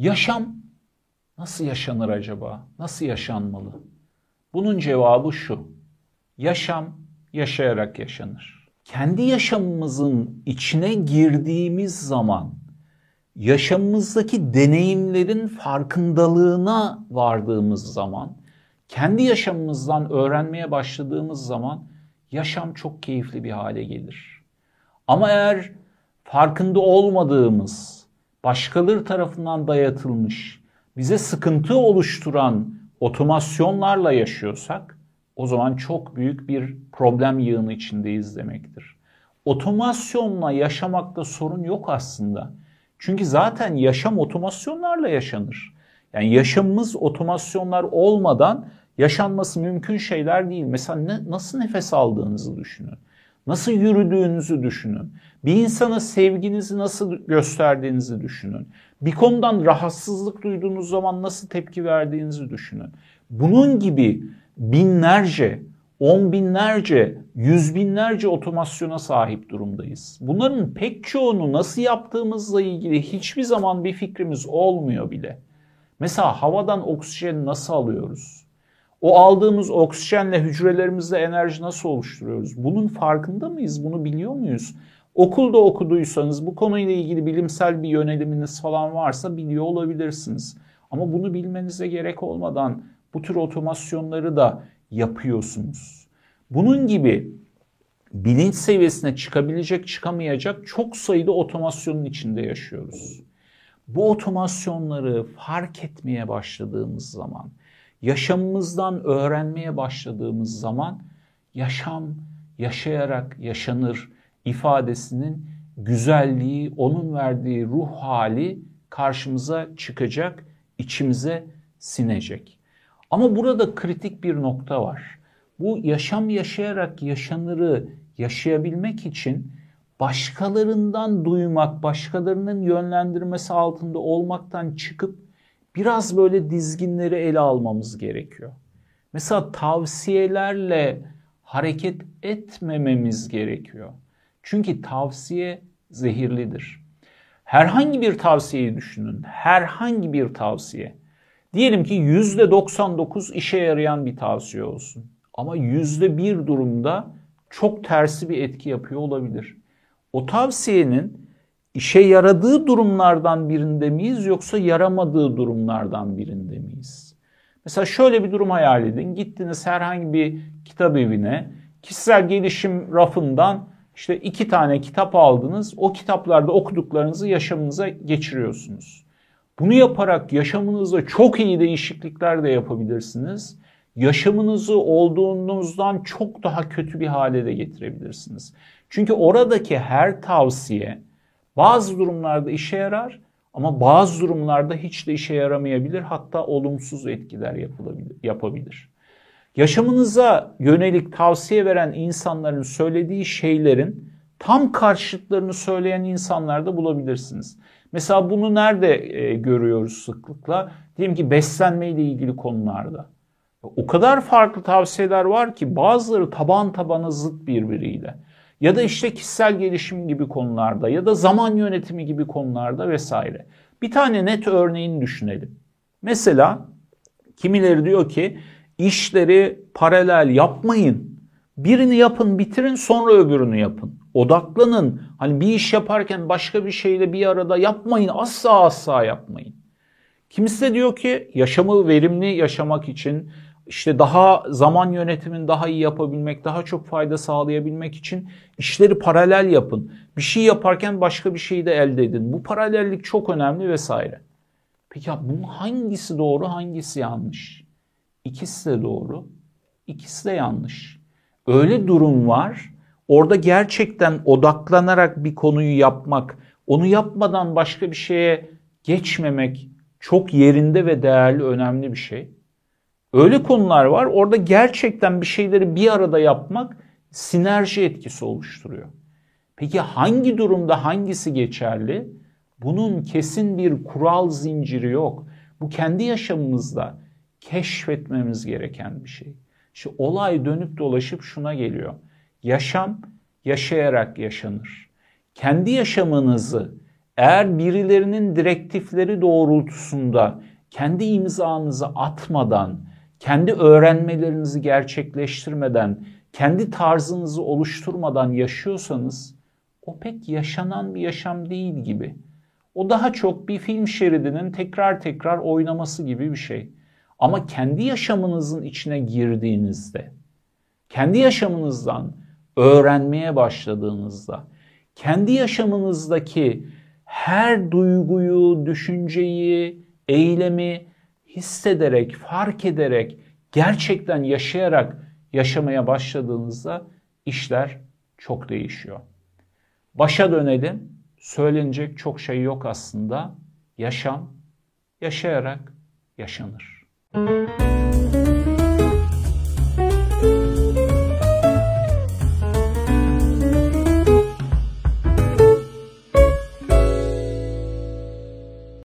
Yaşam nasıl yaşanır acaba? Nasıl yaşanmalı? Bunun cevabı şu. Yaşam yaşayarak yaşanır. Kendi yaşamımızın içine girdiğimiz zaman yaşamımızdaki deneyimlerin farkındalığına vardığımız zaman, kendi yaşamımızdan öğrenmeye başladığımız zaman yaşam çok keyifli bir hale gelir. Ama eğer farkında olmadığımız, başkaları tarafından dayatılmış, bize sıkıntı oluşturan otomasyonlarla yaşıyorsak o zaman çok büyük bir problem yığını içindeyiz demektir. Otomasyonla yaşamakta sorun yok aslında. Çünkü zaten yaşam otomasyonlarla yaşanır. Yani yaşamımız otomasyonlar olmadan yaşanması mümkün şeyler değil. Mesela ne, nasıl nefes aldığınızı düşünün. Nasıl yürüdüğünüzü düşünün. Bir insana sevginizi nasıl gösterdiğinizi düşünün. Bir konudan rahatsızlık duyduğunuz zaman nasıl tepki verdiğinizi düşünün. Bunun gibi binlerce, on binlerce, yüz binlerce otomasyona sahip durumdayız. Bunların pek çoğunu nasıl yaptığımızla ilgili hiçbir zaman bir fikrimiz olmuyor bile. Mesela havadan oksijeni nasıl alıyoruz? O aldığımız oksijenle hücrelerimizde enerji nasıl oluşturuyoruz? Bunun farkında mıyız? Bunu biliyor muyuz? Okulda okuduysanız bu konuyla ilgili bilimsel bir yöneliminiz falan varsa biliyor olabilirsiniz. Ama bunu bilmenize gerek olmadan bu tür otomasyonları da yapıyorsunuz. Bunun gibi bilinç seviyesine çıkabilecek çıkamayacak çok sayıda otomasyonun içinde yaşıyoruz. Bu otomasyonları fark etmeye başladığımız zaman, yaşamımızdan öğrenmeye başladığımız zaman yaşam yaşayarak yaşanır ifadesinin güzelliği, onun verdiği ruh hali karşımıza çıkacak, içimize sinecek. Ama burada kritik bir nokta var. Bu yaşam yaşayarak yaşanırı yaşayabilmek için başkalarından duymak, başkalarının yönlendirmesi altında olmaktan çıkıp biraz böyle dizginleri ele almamız gerekiyor. Mesela tavsiyelerle hareket etmememiz gerekiyor. Çünkü tavsiye zehirlidir. Herhangi bir tavsiyeyi düşünün. Herhangi bir tavsiye. Diyelim ki %99 işe yarayan bir tavsiye olsun. Ama %1 durumda çok tersi bir etki yapıyor olabilir. O tavsiyenin işe yaradığı durumlardan birinde miyiz yoksa yaramadığı durumlardan birinde miyiz? Mesela şöyle bir durum hayal edin. Gittiniz herhangi bir kitap evine, kişisel gelişim rafından işte iki tane kitap aldınız. O kitaplarda okuduklarınızı yaşamınıza geçiriyorsunuz. Bunu yaparak yaşamınızda çok iyi değişiklikler de yapabilirsiniz. Yaşamınızı olduğunuzdan çok daha kötü bir hale de getirebilirsiniz. Çünkü oradaki her tavsiye bazı durumlarda işe yarar ama bazı durumlarda hiç de işe yaramayabilir. Hatta olumsuz etkiler yapılabilir, yapabilir. Yaşamınıza yönelik tavsiye veren insanların söylediği şeylerin tam karşıtlarını söyleyen insanlarda bulabilirsiniz. Mesela bunu nerede e, görüyoruz sıklıkla? Diyelim ki beslenme ile ilgili konularda. O kadar farklı tavsiyeler var ki bazıları taban tabana zıt birbiriyle. Ya da işte kişisel gelişim gibi konularda ya da zaman yönetimi gibi konularda vesaire. Bir tane net örneğini düşünelim. Mesela kimileri diyor ki işleri paralel yapmayın. Birini yapın, bitirin, sonra öbürünü yapın. Odaklanın. Hani bir iş yaparken başka bir şeyle bir arada yapmayın. Asla asla yapmayın. Kimisi de diyor ki yaşamı verimli yaşamak için işte daha zaman yönetimini daha iyi yapabilmek, daha çok fayda sağlayabilmek için işleri paralel yapın. Bir şey yaparken başka bir şeyi de elde edin. Bu paralellik çok önemli vesaire. Peki ya bunun hangisi doğru, hangisi yanlış? İkisi de doğru, ikisi de yanlış. Öyle durum var. Orada gerçekten odaklanarak bir konuyu yapmak, onu yapmadan başka bir şeye geçmemek çok yerinde ve değerli, önemli bir şey. Öyle konular var. Orada gerçekten bir şeyleri bir arada yapmak sinerji etkisi oluşturuyor. Peki hangi durumda hangisi geçerli? Bunun kesin bir kural zinciri yok. Bu kendi yaşamımızda keşfetmemiz gereken bir şey. İşte olay dönüp dolaşıp şuna geliyor. Yaşam yaşayarak yaşanır. Kendi yaşamınızı eğer birilerinin direktifleri doğrultusunda kendi imzanızı atmadan, kendi öğrenmelerinizi gerçekleştirmeden, kendi tarzınızı oluşturmadan yaşıyorsanız o pek yaşanan bir yaşam değil gibi. O daha çok bir film şeridinin tekrar tekrar oynaması gibi bir şey. Ama kendi yaşamınızın içine girdiğinizde, kendi yaşamınızdan öğrenmeye başladığınızda, kendi yaşamınızdaki her duyguyu, düşünceyi, eylemi hissederek, fark ederek, gerçekten yaşayarak yaşamaya başladığınızda işler çok değişiyor. Başa dönelim. Söylenecek çok şey yok aslında. Yaşam yaşayarak yaşanır. Müzik